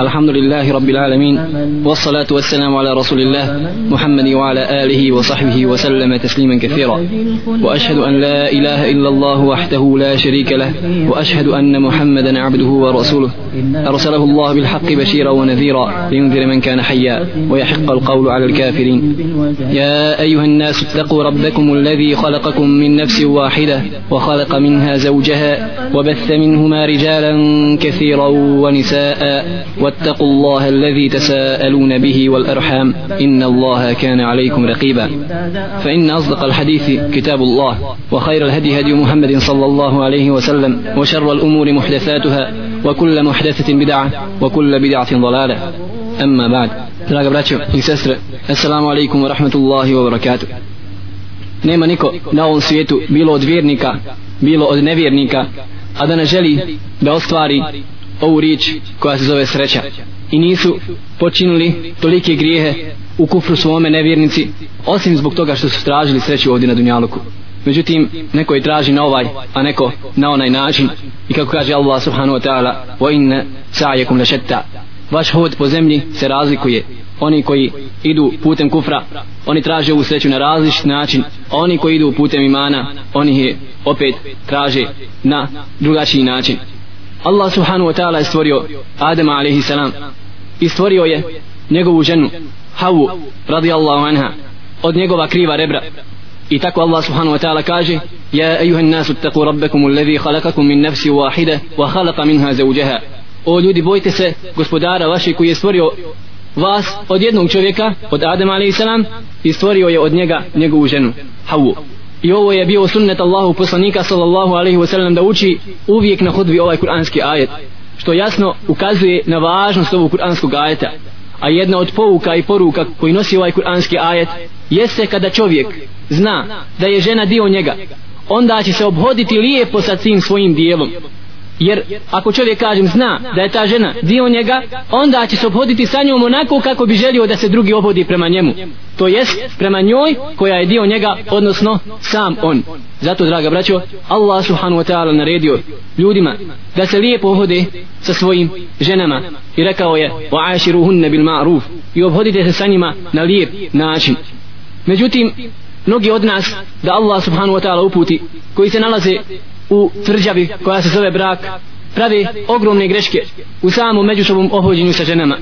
الحمد لله رب العالمين والصلاة والسلام على رسول الله محمد وعلى آله وصحبه وسلم تسليما كثيرا وأشهد أن لا إله إلا الله وحده لا شريك له وأشهد أن محمدا عبده ورسوله أرسله الله بالحق بشيرا ونذيرا لينذر من كان حيا ويحق القول على الكافرين يا أيها الناس اتقوا ربكم الذي خلقكم من نفس واحدة وخلق منها زوجها وبث منهما رجالا كثيرا ونساء واتقوا الله الذي تساءلون به والأرحام إن الله كان عليكم رقيبا فإن أصدق الحديث كتاب الله وخير الهدي هدي محمد صلى الله عليه وسلم وشر الأمور محدثاتها وكل محدثة بدعة وكل بدعة ضلالة أما بعد Draga braćo i sestre, assalamu alaikum wa rahmatullahi wa barakatuh. Nema niko na ovom svijetu, bilo od da ostvari ovu riječ koja se zove sreća. I nisu počinili tolike grijehe u kufru svome nevjernici osim zbog toga što su tražili sreću ovdje na Dunjaluku. Međutim neko je traži na ovaj a neko na onaj način. I kako kaže Allah subhanahu wa ta'ala wa inna sa'yakum lashetta vaš hod po zemlji se razlikuje. Oni koji idu putem kufra oni traže ovu sreću na različit način. A oni koji idu putem imana oni je opet traže na drugačiji način. Allah subhanahu wa ta'ala je stvorio Adama alaihi salam. I stvorio je njegovu ženu Havu radijallahu anha od njegova kriva rebra. I tako Allah subhanahu wa ta'ala kaže Ja ejuhan nasu taku rabbekum ullevi halakakum min nafsi wahide wa halaka minha zauđeha O ljudi bojte se gospodara vaše koji je stvorio vas od jednog čovjeka od Adama alaihi salam i stvorio je od njega njegovu ženu Havu i ovo je bio sunnet Allahu poslanika sallallahu alaihi wasallam da uči uvijek na hudbi ovaj kuranski ajet što jasno ukazuje na važnost ovog kuranskog ajeta. A jedna od pouka i poruka koji nosi ovaj kuranski ajet jeste kada čovjek zna da je žena dio njega onda će se obhoditi lijepo sa tim svojim dijelom jer ako čovjek kažem zna da je ta žena dio njega onda će se obhoditi sa njom onako kako bi želio da se drugi obhodi prema njemu. To jest prema njoj koja je dio njega odnosno sam on. Zato draga braćo Allah subhanahu wa ta'ala naredio ljudima da se lijepo obhode sa svojim ženama i rekao je wa ashiruhunne bil ma'ruf i obhodite se sa njima na lijep način. Međutim mnogi od nas da Allah subhanahu wa ta'ala uputi koji se nalaze u tvrđavi koja se zove brak pravi ogromne greške u samom međusobom obhođenju sa ženama.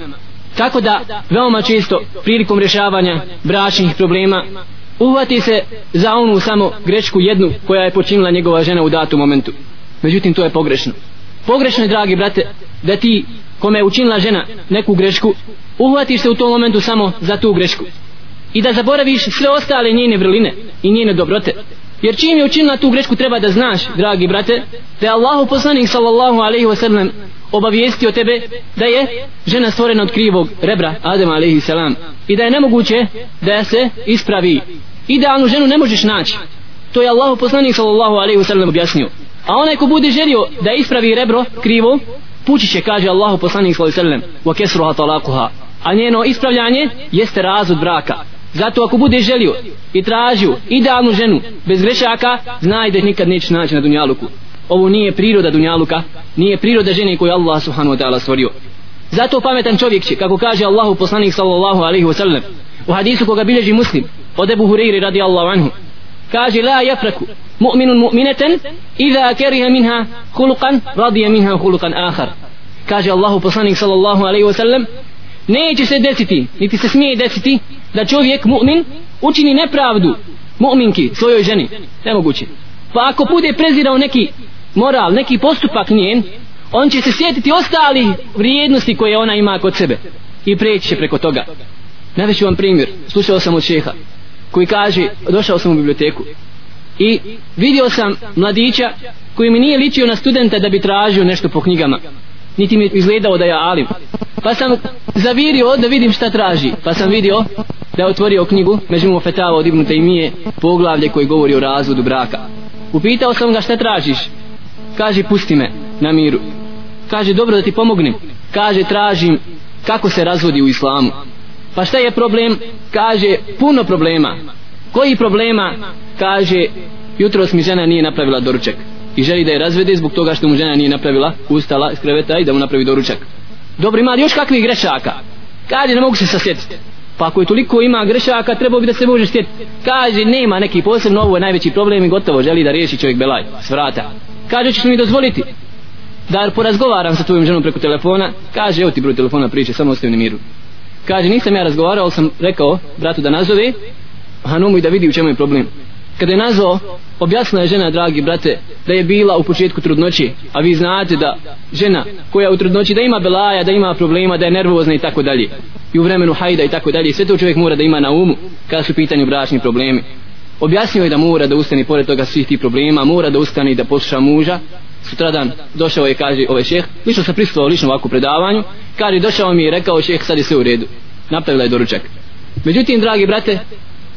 Tako da veoma često prilikom rješavanja bračnih problema uhvati se za onu samo grešku jednu koja je počinila njegova žena u datom momentu. Međutim to je pogrešno. Pogrešno je dragi brate da ti kome je učinila žena neku grešku uhvatiš se u tom momentu samo za tu grešku. I da zaboraviš sve ostale njene vrline i njene dobrote jer čim je učinila tu grešku treba da znaš dragi brate da je Allahu poslanik sallallahu alaihi wasallam obavijestio tebe da je žena stvorena od krivog rebra Adem alaihi salam i da je nemoguće da se ispravi idealnu ženu ne možeš naći. To je Allahu poslanik sallallahu alaihi wasallam objasnio. A onaj ko bude želio da ispravi rebro krivo pući će kaže Allahu poslanik sallallahu alaihi wasallam wa kesruha talakuha a njeno ispravljanje jeste razud braka. Zato ako bude želio i tražio idealnu ženu bez grešaka, znaj da nikad neće naći na Dunjaluku. Ovo nije priroda Dunjaluka, nije priroda žene koju Allah subhanahu wa ta'ala stvorio. Zato pametan čovjek će, kako kaže Allahu poslanik sallallahu alaihi wasallam, u hadisu koga bilježi muslim, od Ebu Hureyri radi Allahu anhu, kaže la jafraku mu'minun mu'mineten iza keriha minha hulukan radija minha hulukan ahar. Kaže Allahu poslanik sallallahu alaihi wasallam neće se desiti, niti se smije desiti da čovjek mu'min učini nepravdu mu'minki svojoj ženi. Nemoguće. Pa ako bude prezirao neki moral, neki postupak njen on će se sjetiti ostali vrijednosti koje ona ima kod sebe. I preći će preko toga. Naveću vam primjer. Slušao sam od šeha koji kaže došao sam u biblioteku i vidio sam mladića koji mi nije ličio na studenta da bi tražio nešto po knjigama niti mi izgledao da je alim. Pa sam zavirio da vidim šta traži. Pa sam vidio da je otvorio knjigu Međumu Fetava od Ibnu Tejmije poglavlje koji govori o razvodu braka. Upitao sam ga šta tražiš. Kaže pusti me na miru. Kaže dobro da ti pomognem. Kaže tražim kako se razvodi u islamu. Pa šta je problem? Kaže puno problema. Koji problema? Kaže jutros mi žena nije napravila doručak i želi da je razvede zbog toga što mu žena nije napravila ustala iz kreveta i da mu napravi doručak. Dobro ima li još kakvih grešaka? Kaže ne mogu se sasjetiti pa ako je toliko ima grešaka trebao bi da se može sjetiti kaže nema neki posebno ovo je najveći problem i gotovo želi da riješi čovjek belaj s vrata. Kaže ćeš mi dozvoliti? Da porazgovaram sa tvojom ženom preko telefona. Kaže evo ti broj telefona priče samo ostavi na miru. Kaže nisam ja razgovarao sam rekao bratu da nazove. Hanumu i da vidi u čemu je problem kada je nazvao objasnila je žena dragi brate da je bila u početku trudnoći a vi znate da žena koja u trudnoći da ima belaja da ima problema da je nervozna i tako dalje. I u vremenu hajda i tako dalje. Sve to čovjek mora da ima na umu kada su pitanju bračni problemi. Objasnio je da mora da ustane pored toga svih tih problema mora da ustane i da posluša muža. Sutradan došao je kaže ovaj šeh lično sam prisutovao lično ovakvu predavanju. Kaže došao mi i rekao šeh sad je sve u redu. Napravila je doručak. Međutim dragi brate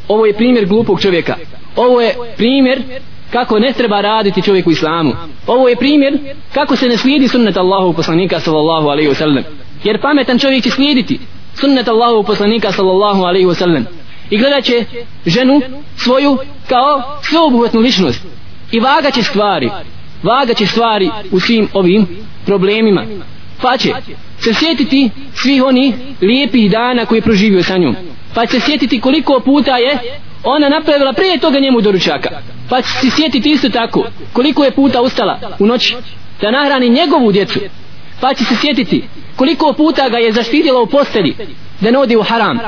ovo je primjer glupog čovjeka ovo je primjer kako ne treba raditi čovjek u islamu. Ovo je primjer kako se ne slijedi sunnet Allahu poslanika sallallahu alaihi wasallam. Jer pametan čovjek će slijediti sunnet Allahu poslanika sallallahu alaihi wasallam. I gledat će ženu svoju kao sveobuhvatnu ličnost. I vaga će stvari. Vaga će stvari u svim ovim problemima. Pa će se sjetiti svih oni lijepih dana koje je proživio sa njom. Pa će se sjetiti koliko puta je ona napravila prije toga njemu doručaka. Pa će se sjetiti isto tako koliko je puta ustala u noći da nahrani njegovu djecu. Pa će se sjetiti koliko puta ga je zaštitila u postelji da ne odi u haram.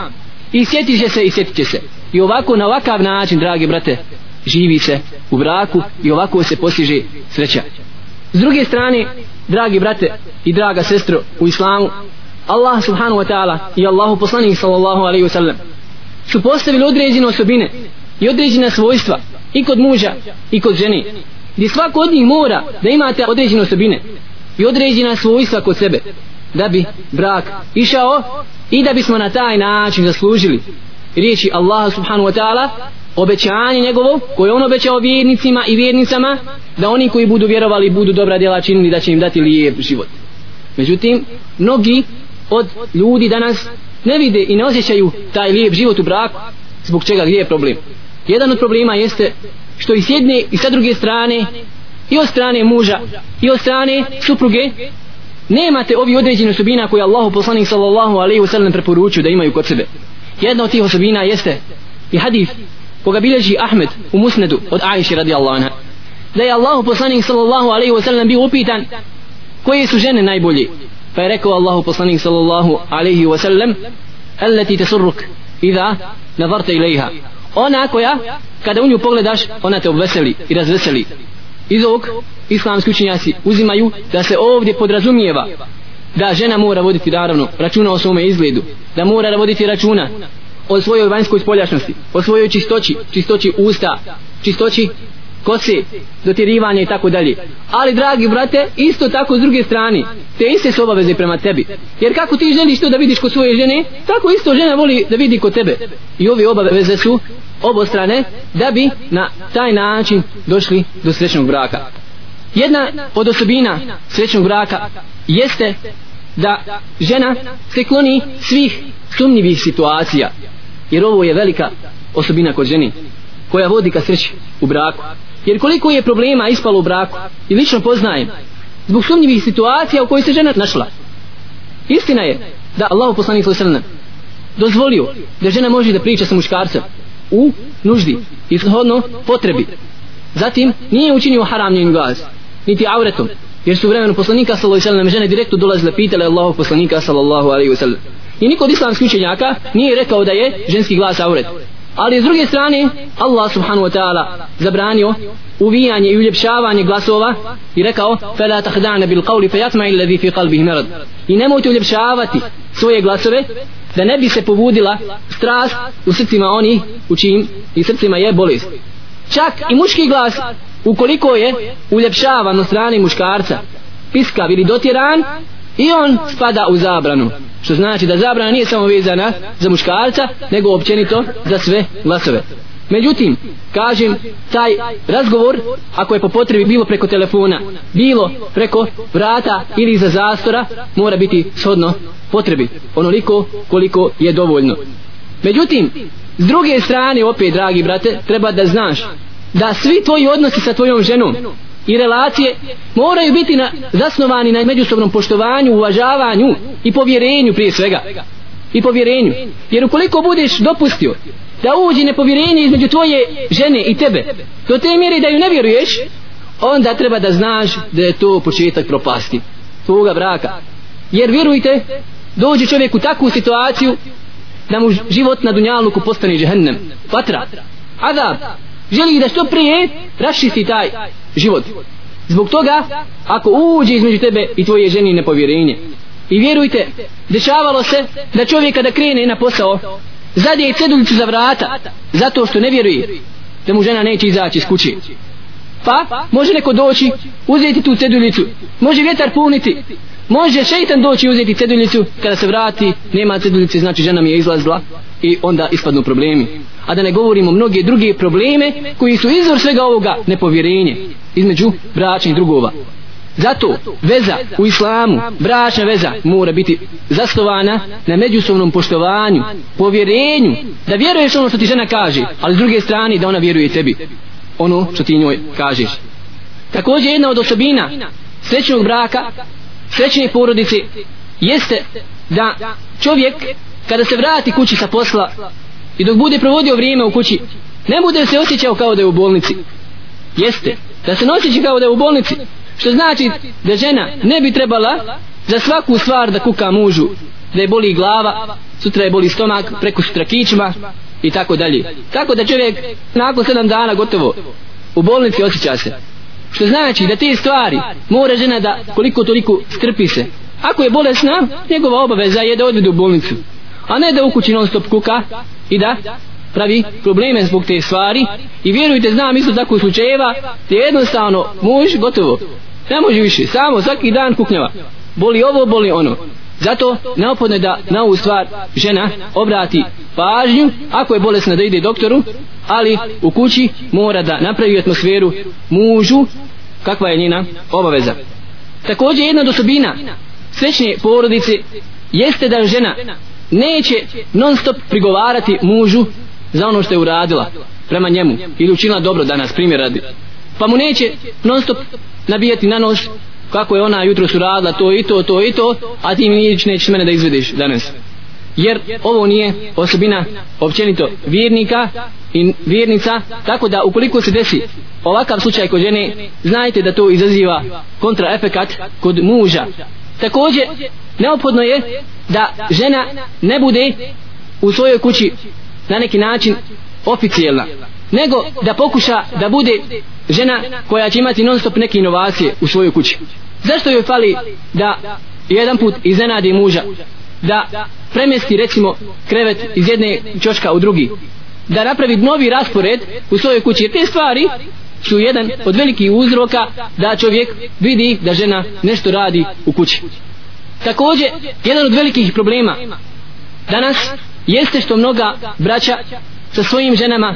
I sjetit će se i sjetit će se. I ovako na ovakav način dragi brate živi se u braku i ovako se postiže sreća. S druge strane dragi brate i draga sestro u islamu Allah subhanahu wa ta'ala i Allahu poslanik sallallahu alaihi wa sallam su postavili određene osobine i određena svojstva i kod muža i kod žene gdje svako od njih mora da imate određene osobine i određena svojstva kod sebe da bi brak išao i da bismo na taj način zaslužili riječi Allaha subhanahu wa ta'ala obećanje njegovo koje on obećao vjernicima i vjernicama da oni koji budu vjerovali budu dobra djela činili da će im dati lijep život. Međutim mnogi od ljudi danas ne vide i ne osjećaju taj lijep život u braku zbog čega gdje je problem? Jedan od problema jeste što i s jedne i sa druge strane i od strane muža i od strane supruge nemate ovi određene osobina koje Allah poslanik sallallahu alaihi wasallam preporučuju da imaju kod sebe. Jedna od tih osobina jeste i hadith koga bilježi Ahmed u musnedu od Aisha radijallahu anha da je Allah poslanik sallallahu alaihi wasallam bio upitan koje su žene najbolje pa je rekao Allahu poslanik sallallahu alaihi wasallam allati tasurruk idha nazarta ilaiha. Ona koja kada u nju pogledaš ona te obveseli i razveseli. Iz ovog islamski učenjaci uzimaju da se ovdje podrazumijeva da žena mora voditi naravno računa o svome izgledu da mora voditi računa o svojoj vanjskoj spoljašnosti o svojoj čistoći čistoći usta čistoći kose dotirivanje i tako dalje. Ali dragi brate isto tako s druge strane te iste su obaveze prema tebi. Jer kako ti želiš to da vidiš kod svoje žene tako isto žena voli da vidi kod tebe. I ove obaveze su obostrane da bi na taj način došli do srećnog braka. Jedna od osobina srećnog braka jeste da žena se kloni svih sumnjivih situacija. Jer ovo je velika osobina kod ženi koja vodi ka sreći u braku jer koliko je problema ispalo u braku i lično poznajem zbog sumnjivih situacija u kojoj se žena našla. Istina je da Allah poslanik sallam dozvolio da žena može da priča sa muškarcem u nuždi i shodno potrebi. Zatim nije učinio haram njen gaz, niti auretom jer su u vremenu poslanika sallallahu alejhi ve sellem žene direktno dolazile pitale Allahov poslanika sallallahu alejhi ve sellem. I niko od islamskih učenjaka nije rekao da je ženski glas auret ali s druge strane Allah subhanahu wa ta'ala zabranio uvijanje i uljepšavanje glasova i rekao fala takhdana bil qawli fayatma alladhi fi qalbihi marad. I nemojte uljepšavati svoje glasove da ne bi se povudila strast u srcima oni u čim i srcima je bolest. Čak i muški glas ukoliko je uljepšavan od strane muškarca piskav ili dotjeran i on spada u zabranu što znači da zabrana nije samo vezana za muškarca nego općenito za sve glasove. Međutim kažem taj razgovor ako je po potrebi bilo preko telefona bilo preko vrata ili za zastora mora biti shodno potrebi onoliko koliko je dovoljno. Međutim s druge strane opet dragi brate treba da znaš da svi tvoji odnosi sa tvojom ženom i relacije moraju biti na, zasnovani na međusobnom poštovanju, uvažavanju i povjerenju prije svega. I povjerenju. Jer ukoliko budeš dopustio da uđe nepovjerenje između tvoje žene i tebe, do te mjere da ju ne vjeruješ, onda treba da znaš da je to početak propasti tvoga braka. Jer vjerujte, dođe čovjek u takvu situaciju da mu život na dunjaluku postane džehennem, patra, adab, želi da što prije rašisti taj život. Zbog toga, ako uđe između tebe i tvoje ženi nepovjerenje, i vjerujte, dešavalo se da čovjek kada krene na posao, zadije ceduljicu za vrata, zato što ne vjeruje da mu žena neće izaći iz kuće. Pa, može neko doći, uzeti tu ceduljicu, može vjetar puniti, može šeitan doći i uzeti ceduljicu, kada se vrati, nema ceduljice, znači žena mi je izlazla i onda ispadnu problemi. A da ne govorimo mnoge druge probleme koji su izvor svega ovoga nepovjerenje između bračnih drugova. Zato veza u islamu, bračna veza mora biti zasnovana na međusobnom poštovanju, povjerenju, da vjeruješ ono što ti žena kaže, ali s druge strane da ona vjeruje tebi ono što ti njoj kažeš. Također jedna od osobina srećnog braka, srećne porodice, jeste da čovjek kada se vrati kući sa posla i dok bude provodio vrijeme u kući, ne bude se osjećao kao da je u bolnici. Jeste, da se nosjeći kao da je u bolnici, što znači da žena ne bi trebala za svaku stvar da kuka mužu, da je boli glava, sutra je boli stomak, preko sutra kičma, i tako dalje. Tako da čovjek nakon sedam dana gotovo u bolnici osjeća se. Što znači da te stvari mora žena da koliko toliko strpi se. Ako je bolesna, njegova obaveza je da odvede u bolnicu. A ne da u kući non stop kuka i da pravi probleme zbog te stvari. I vjerujte, znam isto tako slučajeva, da jednostavno muž gotovo. Ne može više, samo svaki dan kuknjava. Boli ovo, boli ono. Zato neophodno je da na ovu stvar žena obrati pažnju ako je bolesna da ide doktoru, ali u kući mora da napravi atmosferu mužu kakva je njena obaveza. Također jedna od osobina srećne porodice jeste da žena neće non stop prigovarati mužu za ono što je uradila prema njemu ili učinila dobro danas primjer radi pa mu neće non stop nabijati na nos kako je ona jutro su radila to i to, to i to, a ti mi nič nećeš mene da izvedeš danas. Jer ovo nije osobina općenito vjernika i vjernica, tako da ukoliko se desi ovakav slučaj kod žene, znajte da to izaziva kontraefekat kod muža. Također, neophodno je da žena ne bude u svojoj kući na neki način oficijelna, nego da pokuša da bude žena koja će imati non stop neke inovacije u svojoj kući. Zašto joj fali da jedan put iznenadi muža, da premjesti recimo krevet iz jedne čoška u drugi, da napravi novi raspored u svojoj kući. Jer te stvari su jedan od velikih uzroka da čovjek vidi da žena nešto radi u kući. Također, jedan od velikih problema danas jeste što mnoga braća sa svojim ženama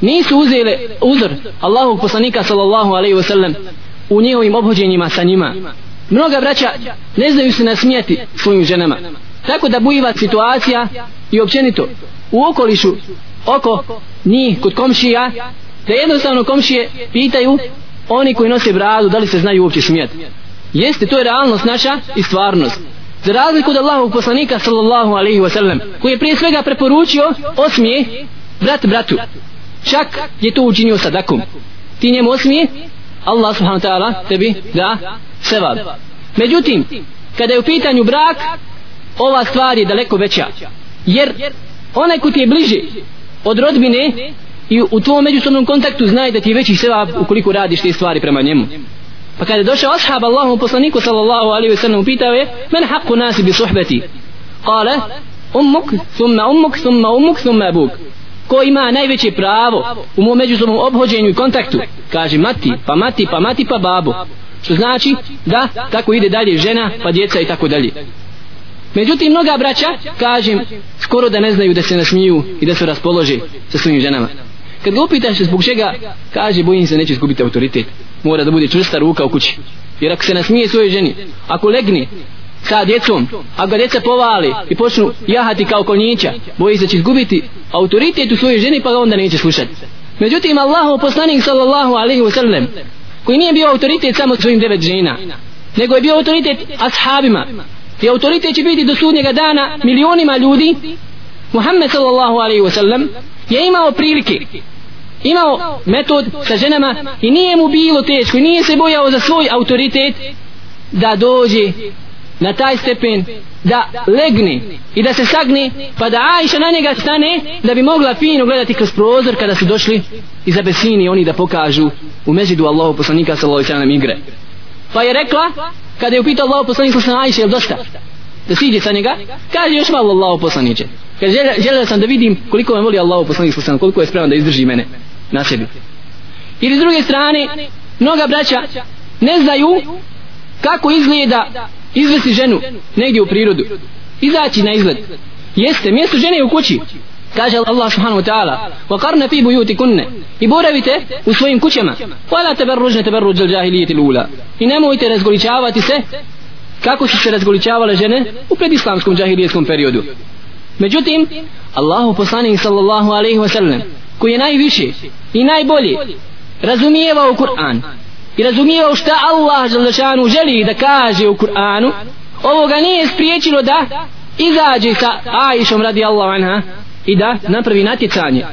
nisu uzele uzor Allahu poslanika sallallahu alaihi wasallam u njihovim obhođenjima sa njima. Mnoga braća ne znaju se nasmijati svojim ženama. Tako da bujiva situacija i općenito u okolišu oko njih kod komšija da jednostavno komšije pitaju oni koji nose bradu da li se znaju uopće smijati. Jeste, to je realnost naša i stvarnost. Za razliku od Allahog poslanika sallallahu alaihi wasallam koji je prije svega preporučio osmije brat bratu čak je to učinio sadakom. Ti njemu osmije Allah subhanahu wa ta'ala tebi da sevab. Međutim kada je u pitanju brak ova stvar je daleko veća. Jer onaj ko ti je bliži od rodbine i u tvojom međusobnom kontaktu znaje da ti je veći sevab ukoliko radiš te stvari prema njemu. Pa kada je došao ashab Allahu poslaniku sallallahu alaihi wa sallam pitao je men haqqu nasi bi suhbeti? Kale ummuk, thumma ummuk, thumma ummuk, thumma abuk ko ima najveće pravo u mom međusobnom obhođenju i kontaktu kaže mati, pa mati, pa mati, pa babu što znači da tako ide dalje žena, pa djeca i tako dalje. Međutim mnoga braća kažem skoro da ne znaju da se nasmiju i da se raspolože sa svojim ženama. Kad ga upitaš zbog čega kaže bojim se neće izgubiti autoritet. Mora da bude čvrsta ruka u kući. Jer ako se nasmije svojoj ženi ako legne sa djecom, a ga djeca povali i počnu jahati kao konjića, boji se će izgubiti autoritet u svojoj ženi pa ga onda neće slušati. Međutim, Allahu poslanik sallallahu alaihi wa sallam koji nije bio autoritet samo svojim devet žena nego je bio autoritet ashabima. I autoritet će biti do sudnjega dana milionima ljudi. Muhammed sallallahu alaihi wa sallam je imao prilike imao metod sa ženama i nije mu bilo teško i nije se bojao za svoj autoritet da dođe na taj stepen da legne i da se sagne pa da Aisha na njega stane da bi mogla fino gledati kroz prozor kada su došli iz Abesini oni da pokažu u mezidu Allahu poslanika sallallahu alaihi sallam igre. Pa je rekla kada je upitao Allahu poslanik sallallahu alaihi sallam dosta? Da siđe sa njega. Kaže još malo Allahu poslanice kaže žel, želeo sam da vidim koliko me voli Allahu poslanik sallallahu alaihi koliko je spreman da izdrži mene na sebi. Ili s druge strane mnoga braća ne znaju kako izgleda izvesti ženu negdje u prirodu. Izaći na izgled. Jeste mjesto žene u kući. Kaže Allah subhanahu wa ta'ala wa qarna fi buyutikunna. I boravite u svojim kućama. Wala tabarrujna tabarruj al-jahiliyyati al-ula i nemojte razgoličavati se kako su se razgoličavale žene u predislamskom džahilijskom periodu. Međutim Allahu poslanik sallallahu alaihi wa sallam koji je najviše i najbolje razumijevao Kur'an i razumijevao šta Allah Đalešanu želi da kaže u Kur'anu. Ovo ga nije spriječilo da izađe sa Aishom radi Allah anha i da napravi natjecanje.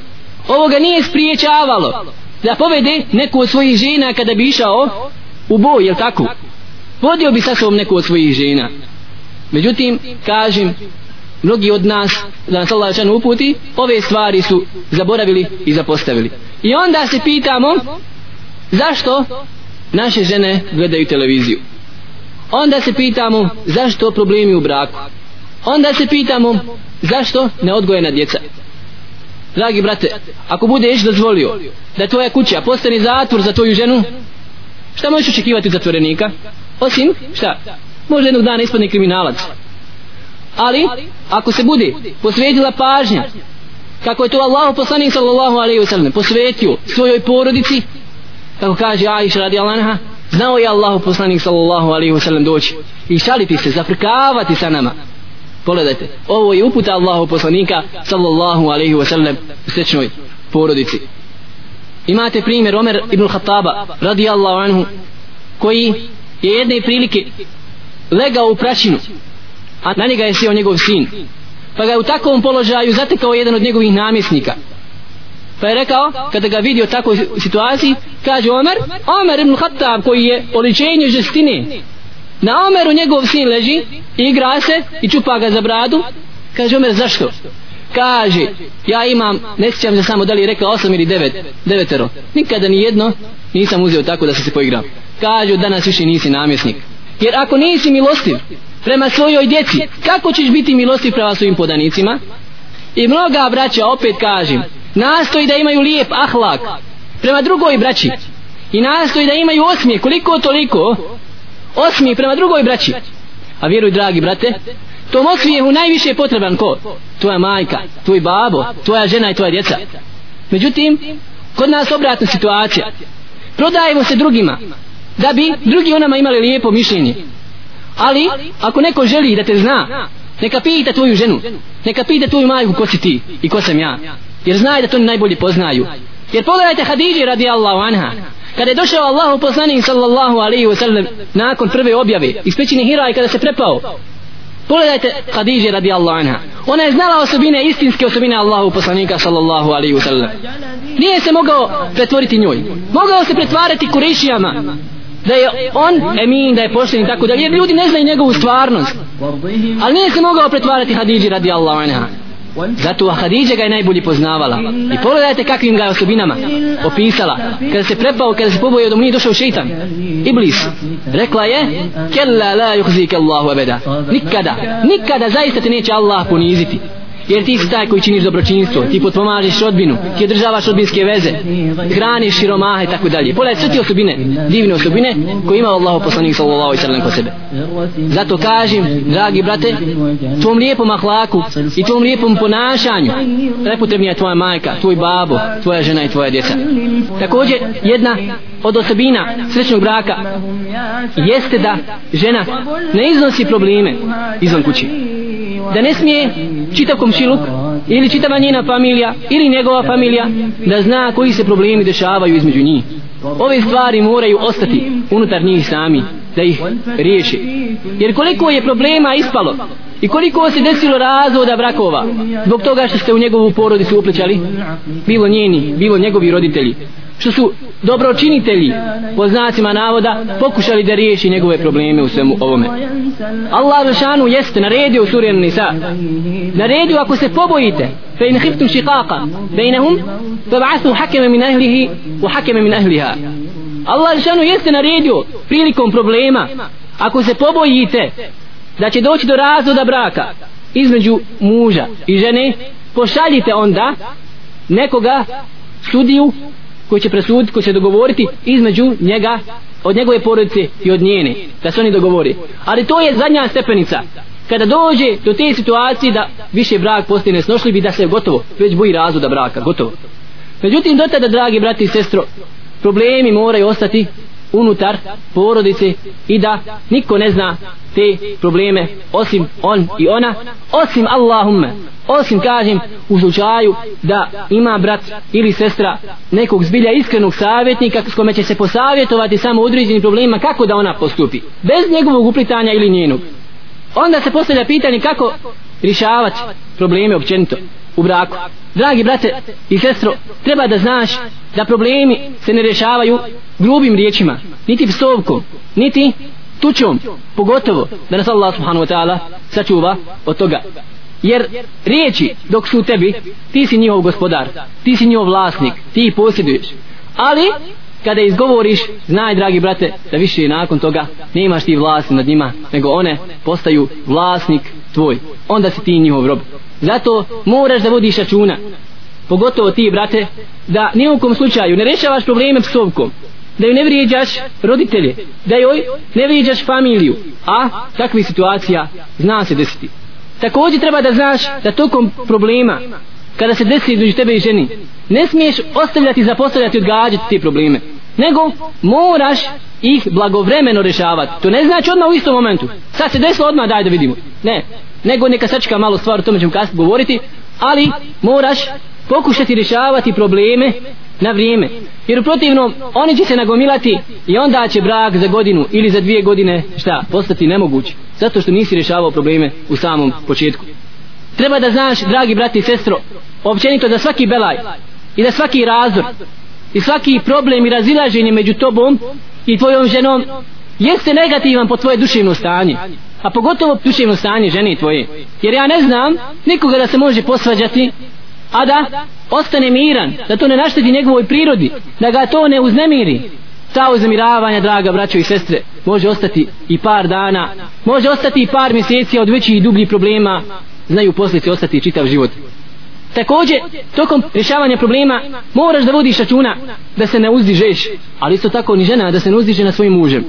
Ovo ga nije spriječavalo da povede neku od svojih žena kada bi išao u boj, jel tako? Vodio bi sa sobom neku od svojih žena. Međutim kažem mnogi od nas da nas Allah Želešanu uputi ove stvari su zaboravili i zapostavili. I onda se pitamo zašto naše žene gledaju televiziju. Onda se pitamo zašto problemi u braku? Onda se pitamo zašto neodgojena djeca? Dragi brate ako budeš dozvolio da tvoja kuća postane zatvor za tvoju ženu šta možeš očekivati od zatvorenika? Osim šta? Možda jednog dana ispadne kriminalac. Ali ako se bude posvetila pažnja kako je to Allah poslanik sallallahu alaihi wa sallam posvetio svojoj porodici kako kaže Aisha radi Alanha znao je Allahu poslanik sallallahu alaihi wasallam doći. I šaliti se, zafrkavati sa nama. Pogledajte, ovo je uputa Allahu poslanika sallallahu alaihi wasallam u srećnoj porodici. Imate primjer Omer ibn Khattaba radi Allahu anhu koji je jedne prilike legao u praćinu a na njega je sjeo njegov sin. Pa ga je u takvom položaju zatekao jedan od njegovih namjesnika pa je rekao kada ga vidio u situaciji kaže Omer Omer ibn Khattab koji je oličenje žestine. Na Omeru njegov sin leži i igra se i čupa ga za bradu. Kaže Omer zašto? Kaže ja imam ne sjećam se samo da li je rekao osam ili devet devetero. Nikada ni jedno nisam uzeo tako da se se poigrao. Kaže danas više nisi namjesnik. Jer ako nisi milostiv prema svojoj djeci kako ćeš biti milostiv prema svojim podanicima? I mnoga braća opet kažem nastoji da imaju lijep ahlak prema drugoj braći. I nastoji da imaju osmije koliko toliko osmije prema drugoj braći. A vjeruj dragi brate tom osmijehu najviše je potreban ko? Tvoja majka, tvoj babo tvoja žena i tvoja djeca. Međutim kod nas obratna situacija. Prodajemo se drugima da bi drugi onama imali lijepo mišljenje. Ali ako neko želi da te zna neka pita tvoju ženu neka pita tvoju majku ko si ti i ko sam ja jer znaju da to oni najbolje poznaju. Jer pogledajte Hadidži radijallahu anha. Kada je došao Allahu poslanik sallallahu alaihi wa sallam nakon prve objave iz pećine Hira i kada se prepao pogledajte Hadidži radijallahu anha. Ona je znala osobine istinske osobine Allahu poslanika sallallahu alaihi wa sallam. Nije se mogao pretvoriti njoj. Mogao se pretvarati kurišijama da je on emin, da je pošten i tako dalje, jer ljudi ne znaju njegovu stvarnost. Ali nije se mogao pretvarati Hadidži radi Allahu anha. Zato Hadidža ga je najbolje poznavala. I pogledajte kakvim ga je osobinama opisala. Kada se prepao, kada se pobojio da mu nije došao šeitan. Iblis. Rekla je, Kella la yuhzike Allahu abeda. Nikada, nikada zaista te neće Allah poniziti jer ti si taj koji činiš dobročinstvo ti potpomažeš rodbinu ti održavaš rodbinske veze hraniš siromahe i tako dalje. Pogledaj sve ti osobine divne osobine koje ima Allah poslanik sallallahu alaihi sallam ko sebe. Zato kažem dragi brate tvom lijepom ahlaku i tvom lijepom ponašanju prepotrebnija je tvoja majka tvoj babo, tvoja žena i tvoja djeca. Također jedna od osobina srećnog braka jeste da žena ne iznosi probleme izvan kući da ne smije čitav komšiluk ili čitava njena familija ili njegova familija da zna koji se problemi dešavaju između njih. Ove stvari moraju ostati unutar njih sami da ih riješi. Jer koliko je problema ispalo i koliko se desilo razvoda brakova zbog toga što ste u njegovu porodicu uplećali bilo njeni, bilo njegovi roditelji što su dobročinitelji po znacima navoda pokušali da riješi njegove probleme u svemu ovome. Allah Žešanu jeste naredio u suri Nisa naredio ako se pobojite fe in hiftum šikaka bejnehum fe ba'athu hakeme min ahlihi u hakeme min ahliha. Allah Žešanu jeste naredio prilikom problema ako se pobojite da će doći do razvoda braka između muža i žene pošaljite onda nekoga sudiju koji će presuditi, koji će dogovoriti između njega, od njegove porodice i od njene, da se oni dogovori. Ali to je zadnja stepenica. Kada dođe do te situacije da više brak postane snošljiv i da se gotovo, već boji razvoda braka, gotovo. Međutim, do tada, dragi brati i sestro, problemi moraju ostati unutar porodice i da niko ne zna te probleme osim on i ona osim Allahumme. Osim kažem u slučaju da ima brat ili sestra nekog zbilja iskrenog savjetnika s kome će se posavjetovati samo u određenim problemima kako da ona postupi? Bez njegovog uplitanja ili njenog. Onda se postavlja pitanje kako rješavati probleme općenito u braku. Dragi brate i sestro treba da znaš da problemi se ne rješavaju grubim riječima niti psovkom niti tučom pogotovo da nas Allah subhanahu wa ta'ala sačuva od toga. Jer riječi dok su u tebi ti si njihov gospodar ti si njihov vlasnik ti ih posjeduješ. Ali kada izgovoriš znaj dragi brate da više nakon toga nemaš ti vlast nad njima nego one postaju vlasnik tvoj. Onda si ti njihov rob zato moraš da vodiš računa. Pogotovo ti brate da nijekom slučaju ne rešavaš probleme psovkom da joj ne vrijeđaš roditelje da joj ne vrijeđaš familiju a takvi situacija zna se desiti. Također treba da znaš da tokom problema kada se desi između tebe i ženi ne smiješ ostavljati zapostavljati odgađati te probleme nego moraš ih blagovremeno rešavati to ne znači odmah u istom momentu. Sad se desilo odmah daj da vidimo. Ne nego neka sačka malo stvar o tome ćemo kasnije govoriti ali moraš pokušati rješavati probleme na vrijeme. Jer u protivnom oni će se nagomilati i onda će brak za godinu ili za dvije godine šta postati nemoguć zato što nisi rješavao probleme u samom početku. Treba da znaš dragi brati i sestro općenito da svaki belaj i da svaki razor i svaki problem i razilaženje među tobom i tvojom ženom jeste negativan po tvoje duševno stanje a pogotovo duševno stanje žene tvoje. Jer ja ne znam nikoga da se može posvađati a da ostane miran da to ne našteti njegovoj prirodi da ga to ne uznemiri. Ta uznemiravanja draga braćo i sestre može ostati i par dana može ostati i par mjeseci od većih i dubljih problema znaju posljedice ostati čitav život. Također tokom rješavanja problema moraš da vodiš računa da se ne uzdižeš ali isto tako ni žena da se ne uzdiže na svojim mužem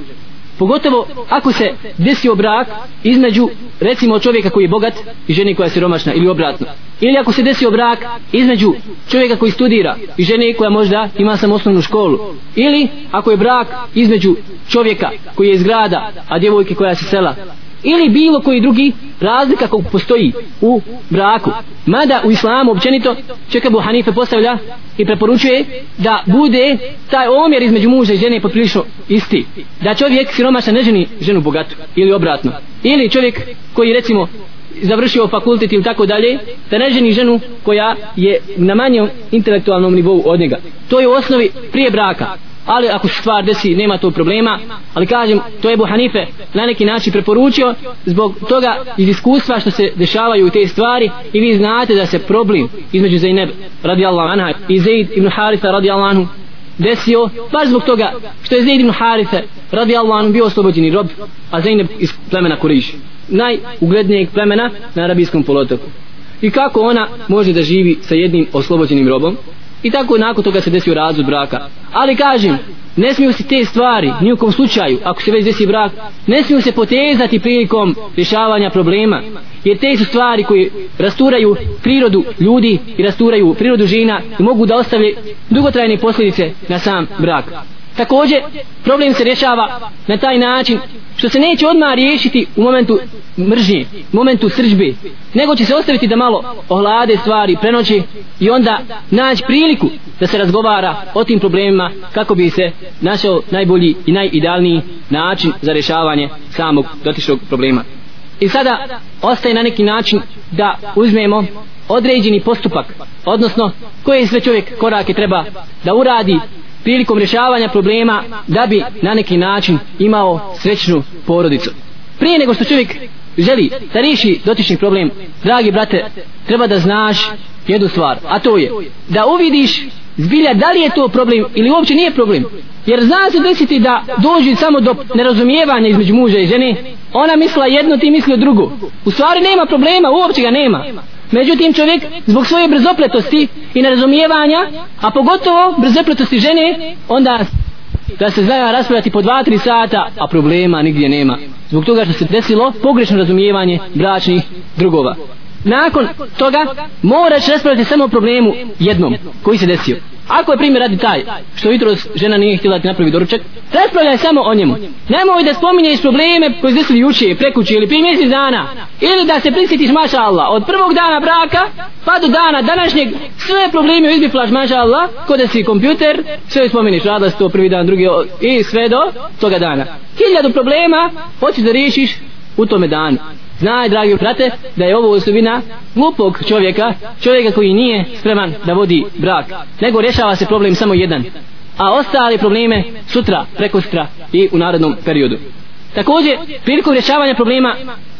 pogotovo ako se desio brak između recimo čovjeka koji je bogat i žene koja je siromašna ili obratno. Ili ako se desio brak između čovjeka koji studira i žene koja možda ima samo osnovnu školu. Ili ako je brak između čovjeka koji je iz grada a djevojke koja je sa sela ili bilo koji drugi razlika kako postoji u braku. Mada u islamu općenito čeka Bu Hanife postavlja i preporučuje da bude taj omjer između muža i žene poprilično isti. Da čovjek siromašan ne ženi ženu bogatu ili obratno. Ili čovjek koji recimo završio fakultet ili tako dalje da ne ženi ženu koja je na manjem intelektualnom nivou od njega. To je u osnovi prije braka ali ako se stvar desi nema to problema. Ali kažem to je Hanife na neki način preporučio zbog toga iz iskustva što se dešavaju te stvari i vi znate da se problem između Zainab radijallahu anha i Zaid ibn Haritha radijallahu anhu desio baš zbog toga što je Zaid ibn Haritha radijallahu anhu bio oslobođeni rob a Zainab iz plemena Kuriš najuglednijeg plemena na arabijskom polotoku i kako ona može da živi sa jednim oslobođenim robom? I tako nakon toga se desio razvod braka. Ali kažem ne smiju se te stvari nijukom slučaju ako se već desi brak ne smiju se potezati prilikom rješavanja problema. Jer te su stvari koje rasturaju prirodu ljudi i rasturaju prirodu žena i mogu da ostave dugotrajne posljedice na sam brak također problem se rješava na taj način što se neće odmah riješiti u momentu mržnje, u momentu sržbe nego će se ostaviti da malo ohlade stvari, prenoći i onda naći priliku da se razgovara o tim problemima kako bi se našao najbolji i najidealniji način za rješavanje samog dotičnog problema. I sada ostaje na neki način da uzmemo određeni postupak odnosno koje sve čovjek korake treba da uradi prilikom rješavanja problema da bi na neki način imao srećnu porodicu. Prije nego što čovjek želi da riješi dotični problem dragi brate treba da znaš jednu stvar a to je da uvidiš zbilja da li je to problem ili uopće nije problem. Jer zna se desiti da dođe samo do nerazumijevanja između muža i žene ona misla jedno ti misli drugo. U stvari nema problema uopće ga nema međutim čovjek zbog svoje brzopletosti i nerazumijevanja a pogotovo brzopletosti žene onda da se zna raspravljati po 2-3 sata a problema nigdje nema. Zbog toga što se desilo pogrešno razumijevanje bračnih drugova nakon toga moraš raspravljati samo o problemu jednom koji se desio Ako je primjer radi taj što jutro žena nije htjela ti napravi doručak, raspravljaj samo o njemu. Nemoj da spominješ probleme koji se desili juče, prekuće ili prije mjesec dana. Ili da se prisjetiš maša Allah od prvog dana braka pa do dana današnjeg sve probleme izbiflaš maša Allah kod da si kompjuter, sve spomeniš radila to prvi dan, drugi i sve do toga dana. Hiljadu problema hoćeš da riješiš u tome danu. Znaj, dragi brate, da je ovo osobina glupog čovjeka, čovjeka koji nije spreman da vodi brak, nego rješava se problem samo jedan, a ostale probleme sutra, preko sutra i u narodnom periodu. Također, priliku rješavanja problema,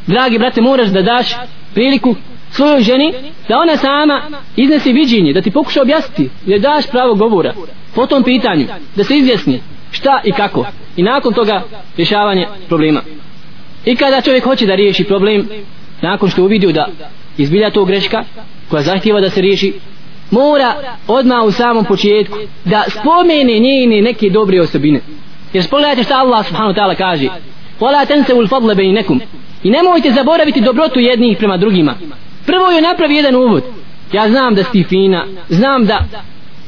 dragi brate, moraš da daš priliku svojoj ženi da ona sama iznese viđenje, da ti pokuša objasniti, da daš pravo govora po tom pitanju, da se izjasni šta i kako i nakon toga rješavanje problema. I kada čovjek hoće da riješi problem, nakon što uvidio da izbilja to greška, koja zahtjeva da se riješi, mora odmah u samom početku da spomene njene neke dobre osobine. Jer spogledajte šta Allah subhanahu wa ta'ala kaže Wala tensevu al-fadla bainakum. I nemojte zaboraviti dobrotu jednih prema drugima. Prvo joj napravi jedan uvod. Ja znam da si fina, znam da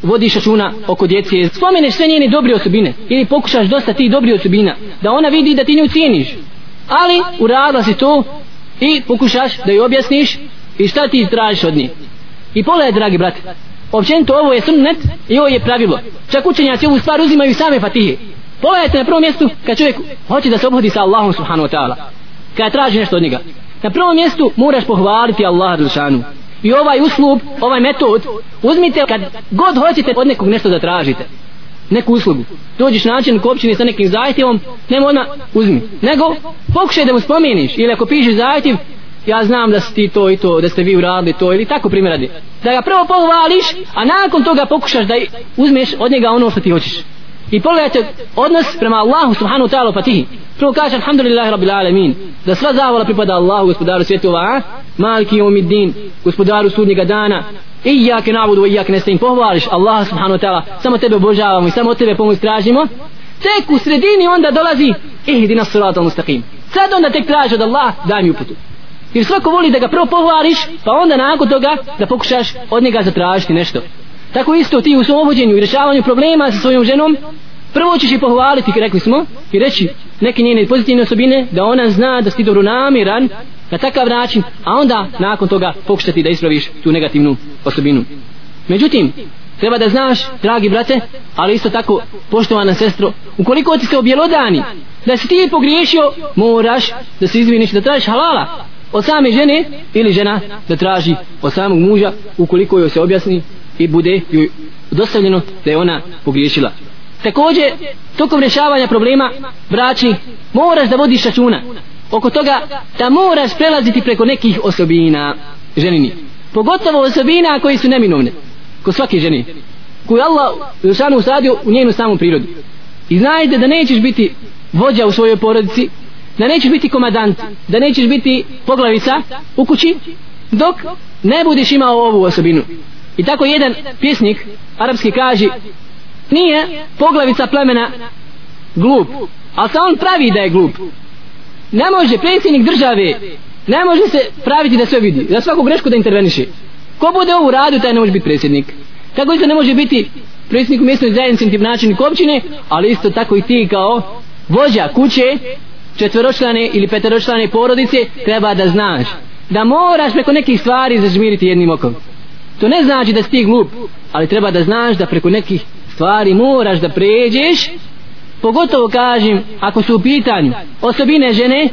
vodiš računa oko djece, spomeneš sve njene dobre osobine ili pokušaš dosta ti dobri osobina, da ona vidi da ti nju cijeniš, ali uradila si to i pokušaš da joj objasniš i šta ti tražiš od njih. I pogledaj dragi brate općenito ovo je sunnet i ovo je pravilo. Čak učenjaci ovu stvar uzimaju same fatihe. Pogledajte na prvom mjestu kad čovjek hoće da se obhodi sa Allahom subhanahu wa ta'ala. Kada traži nešto od njega. Na prvom mjestu moraš pohvaliti Allaha Đelšanu. I ovaj uslub, ovaj metod uzmite kad god hoćete od nekog nešto da tražite neku uslugu. Dođeš način u općini sa nekim zahtjevom nema ona uzmi. Nego pokušaj da mu spomeniš ili ako pišeš zahtjev ja znam da si ti to i to da ste vi uradili to ili tako primjer radi. Da ga prvo pohvališ a nakon toga pokušaš da uzmeš od njega ono što ti hoćeš. I pogledajte odnos prema Allahu subhanahu wa ta'ala fatihi. Prvo kaže alhamdulillahi rabbil alamin da sva zavola pripada Allahu gospodaru svjetova maliki umiddin gospodaru sudnjega dana Iyake nabudu i iyake nestaim pohvališ Allah subhanahu wa ta'ala. Samo tebe obožavamo i samo tebe pomoć tražimo. Tek u sredini onda dolazi ihdina suratul mustaqim. Sad onda tek traži od Allah daj mi uputu. Jer svako voli da ga prvo pohvališ pa onda nakon toga da pokušaš od njega zatražiti nešto. Tako isto ti u svom i rješavanju problema sa svojom ženom prvo ćeš je pohvaliti, rekli smo, i reći neke njene pozitivne osobine, da ona zna da si dobro namiran na takav način, a onda nakon toga pokušati da ispraviš tu negativnu osobinu. Međutim, treba da znaš, dragi brate, ali isto tako, poštovana sestro, ukoliko ti se objelodani, da si ti pogriješio, moraš da se izviniš, da tražiš halala od same žene ili žena da traži od samog muža ukoliko joj se objasni i bude joj dostavljeno da je ona pogriješila. Također, tokom rješavanja problema braći, moraš da vodiš računa oko toga da moraš prelaziti preko nekih osobina ženini. Pogotovo osobina koji su neminovne, ko svake žene, koju Allah Žešanu usadio u njenu samu prirodu. I znajte da nećeš biti vođa u svojoj porodici, da nećeš biti komadant, da nećeš biti poglavica u kući, dok ne budeš imao ovu osobinu. I tako jedan pjesnik arapski kaže nije poglavica plemena glup ali se on pravi da je glup. Ne može predsjednik države ne može se praviti da sve vidi za svaku grešku da interveniše. Ko bude ovu radu taj ne može biti predsjednik. Tako isto ne može biti predsjednik mjesnoj zajednici ti načelnik općine ali isto tako i ti kao vođa kuće četveročlane ili peteročlane porodice treba da znaš da moraš preko nekih stvari zažmiriti jednim okom. To ne znači da si ti glup ali treba da znaš da preko nekih stvari moraš da pređeš pogotovo kažem ako su u pitanju osobine žene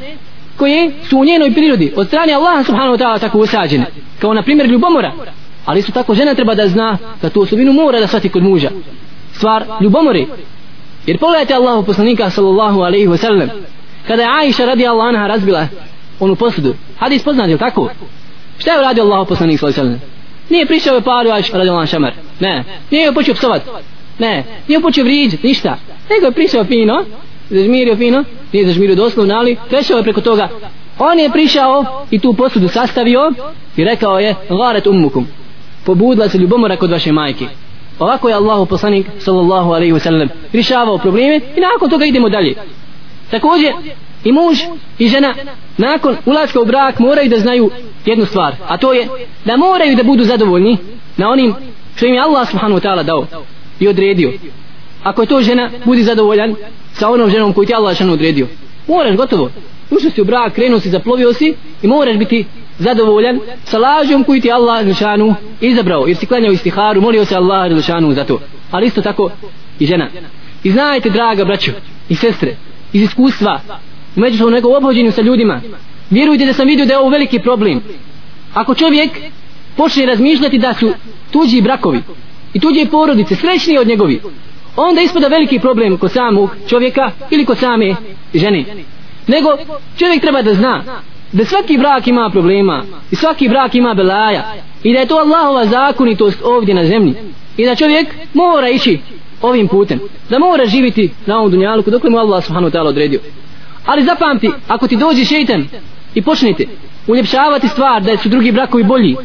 koje su u njenoj prirodi od strane Allaha subhanahu wa ta'ala tako usađene kao na primjer ljubomora. Ali isto tako žena treba da zna da tu osobinu mora da shvati kod muža. Stvar ljubomore. Jer pogledajte Allahu poslanika sallallahu alaihi wa sallam kada je Aisha radi Allah anha razbila onu posudu. Hadis poznat je tako? Šta je uradio Allahu poslanik sallallahu alaihi wa sallam? Nije prišao je paru Aisha radi Allah šamar. Ne nije je počeo psovat ne nije počeo vriđati ništa. Nego je prišao fino zažmirio fino nije zažmirio doslovno ali prešao je preko toga. On je prišao i tu posudu sastavio i rekao je garet ummukum. Pobudila se ljubomora kod vaše majke. Ovako je Allahu poslanik sallallahu alaihi wasallam rješavao probleme i nakon toga idemo dalje. Također i muž i žena nakon ulaska u brak moraju da znaju jednu stvar a to je da moraju da budu zadovoljni na onim što im je Allah subhanahu wa ta'ala dao i odredio. Ako je to žena budi zadovoljan sa onom ženom koju ti Allah šanu odredio. Moraš gotovo. Ušao si u brak, krenuo si, zaplovio si i moraš biti zadovoljan sa lažom koju ti Allah šanu izabrao. Jer si klanjao istiharu, molio se Allah šanu za to. Ali isto tako i žena. I znajte draga braćo i sestre iz iskustva u međusobnom nego obhođenju sa ljudima vjerujte da sam vidio da je ovo veliki problem. Ako čovjek počne razmišljati da su tuđi brakovi i tuđe porodice srećnije od njegovi onda ispada veliki problem kod samog čovjeka ili kod same žene. Nego čovjek treba da zna da svaki brak ima problema i svaki brak ima belaja i da je to Allahova zakonitost ovdje na zemlji i da čovjek mora ići ovim putem da mora živiti na ovom dunjaluku dok mu Allah subhanahu ta'ala odredio. Ali zapamti ako ti dođe šeitan i počnete uljepšavati stvar da su drugi brakovi bolji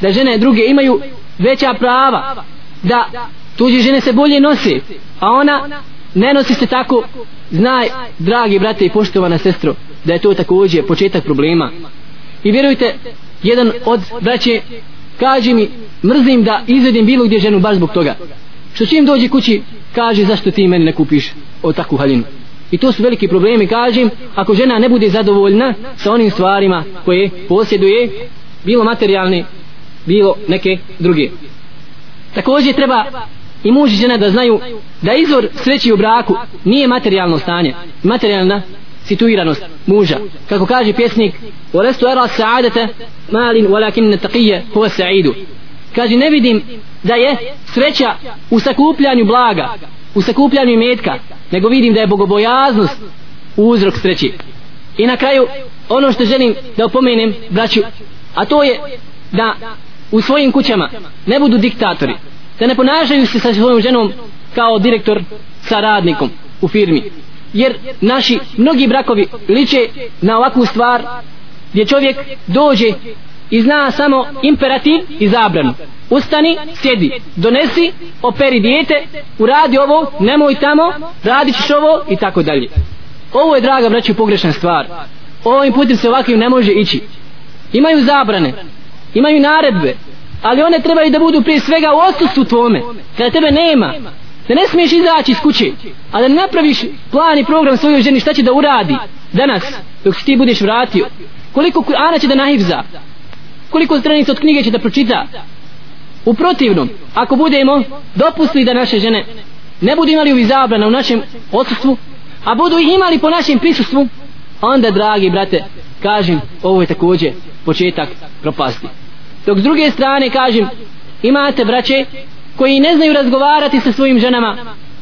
da žene druge imaju veća prava da tuđe žene se bolje nose a ona ne nosi se tako. Znaj dragi brate i poštovana sestro da je to također početak problema. I vjerujte jedan od braće kaže mi mrzim da izvedim bilo gdje ženu baš zbog toga. Što čim dođe kući kaže zašto ti meni ne kupiš o takvu haljinu? I to su veliki problemi kažem ako žena ne bude zadovoljna sa onim stvarima koje posjeduje bilo materijalne bilo neke druge. također treba i muž i žena da znaju da izvor sreći u braku nije materijalno stanje materijalna situiranost muža kako kaže pjesnik وَلَسْتُ أَرَى السَّعَادَةَ مَالٍ وَلَكِنَّ تَقِيَّ هُوَ السَّعِيدُ kaže ne vidim da je sreća u sakupljanju blaga u sakupljanju metka nego vidim da je bogobojaznost uzrok sreći i na kraju ono što želim da opomenem braću a to je da u svojim kućama ne budu diktatori da ne ponašaju se sa svojom ženom kao direktor sa radnikom u firmi. Jer naši mnogi brakovi liče na ovakvu stvar gdje čovjek dođe i zna samo imperativ i zabranu. Ustani, sjedi, donesi operi dijete, uradi ovo nemoj tamo, radit ćeš ovo i tako dalje. Ovo je draga braću pogrešna stvar. Ovim putem se ovakvim ne može ići. Imaju zabrane imaju naredbe ali one trebaju da budu prije svega u odsustvu tvome kada tebe nema. Da ne smiješ izaći iz kuće a da ne napraviš plan i program svojoj ženi šta će da uradi danas dok se ti budeš vratio. Koliko Ana će da nahivza koliko stranica od knjige će da pročita? U protivnom ako budemo dopustili da naše žene ne budu imali ovih zabrana u našem odsustvu a budu ih imali po našem prisustvu onda dragi brate kažem ovo je također početak propasti dok s druge strane kažem imate braće koji ne znaju razgovarati sa svojim ženama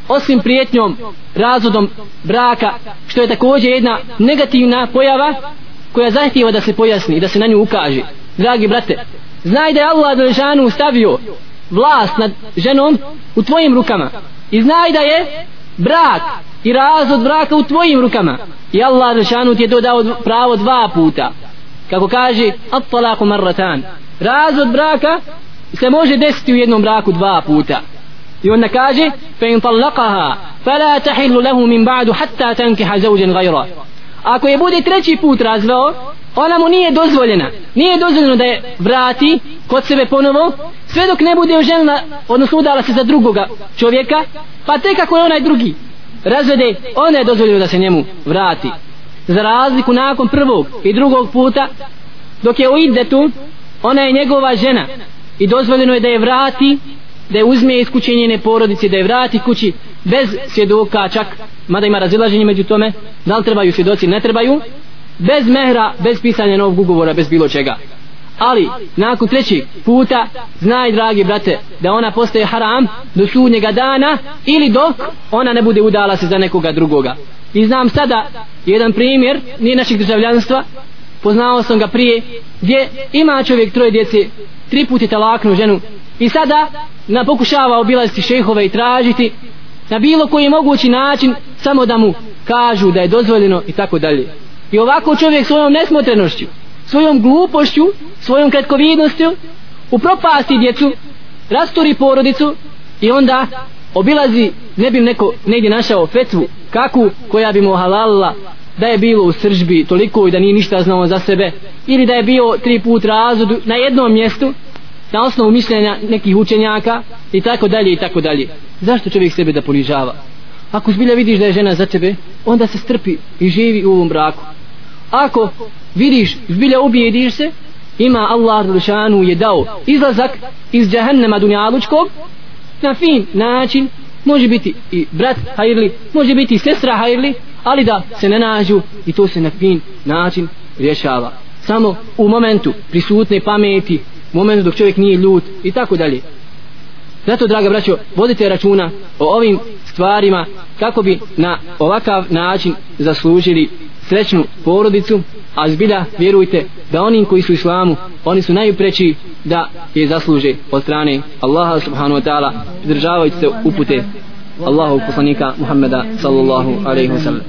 osim prijetnjom razvodom braka što je također jedna negativna pojava koja zahtjeva da se pojasni i da se na nju ukaže. Dragi brate znaj da je Allah Đelešanu stavio vlast nad ženom u tvojim rukama. I znaj da je brak i razvod braka u tvojim rukama. I Allah Đelešanu ti je to dao pravo dva puta. Kako kaže at-talaku marratan razvod braka se može desiti u jednom braku dva puta. I onda kaže fe in talaqaha fala tahillu lahu min ba'du hatta tankiha zawjan ghayra. Ako je bude treći put razveo ona mu nije dozvoljena. Nije dozvoljeno da je vrati kod sebe ponovo sve dok ne bude oženila odnosno udala se za drugoga čovjeka pa tek ako je onaj drugi razvede ona je dozvoljeno da se njemu vrati. Za razliku nakon prvog i drugog puta dok je u idetu ona je njegova žena. I dozvoljeno je da je vrati da je uzme iz kuće njene porodice da je vrati kući bez svjedoka čak mada ima razilaženje među tome da li trebaju svjedoci ne trebaju bez mehra bez pisanja novog ugovora bez bilo čega. Ali nakon trećeg puta znaj dragi brate da ona postaje haram do sudnjega dana ili dok ona ne bude udala se za nekoga drugoga. I znam sada jedan primjer nije našeg državljanstva poznao sam ga prije. Gdje? Ima čovjek troje djece. Tri puti talaknu ženu. I sada na pokušava obilaziti šehove i tražiti na bilo koji mogući način samo da mu kažu da je dozvoljeno i tako dalje. I ovako čovjek svojom nesmotrenošću svojom glupošću svojom kratkovidnošću upropasti djecu rasturi porodicu i onda obilazi ne bi neko negdje našao fetvu kakvu koja bi mu halalila da je bilo u sržbi toliko i da nije ništa znao za sebe ili da je bio tri put razvodu na jednom mjestu na osnovu mišljenja nekih učenjaka i tako dalje i tako dalje. Zašto čovjek sebe da ponižava? Ako zbilja vidiš da je žena za tebe onda se strpi i živi u ovom braku. Ako vidiš zbilja ubijediš se ima Allah Đelšanu je dao izlazak iz džahennema dunjalučkog na fin način može biti i brat hajrli može biti i sestra hajrli ali da se ne nađu i to se na fin način rješava. Samo u momentu prisutne pameti momentu dok čovjek nije ljut i tako dalje. Zato draga braćo vodite računa o ovim stvarima kako bi na ovakav način zaslužili srećnu porodicu a zbilja vjerujte da onim koji su u islamu oni su najpreći da je zasluže od strane Allaha subhanahu wa ta'ala. Pridržavajući se upute. Allahu poslanika Muhammeda sallallahu alaihi wa sallam.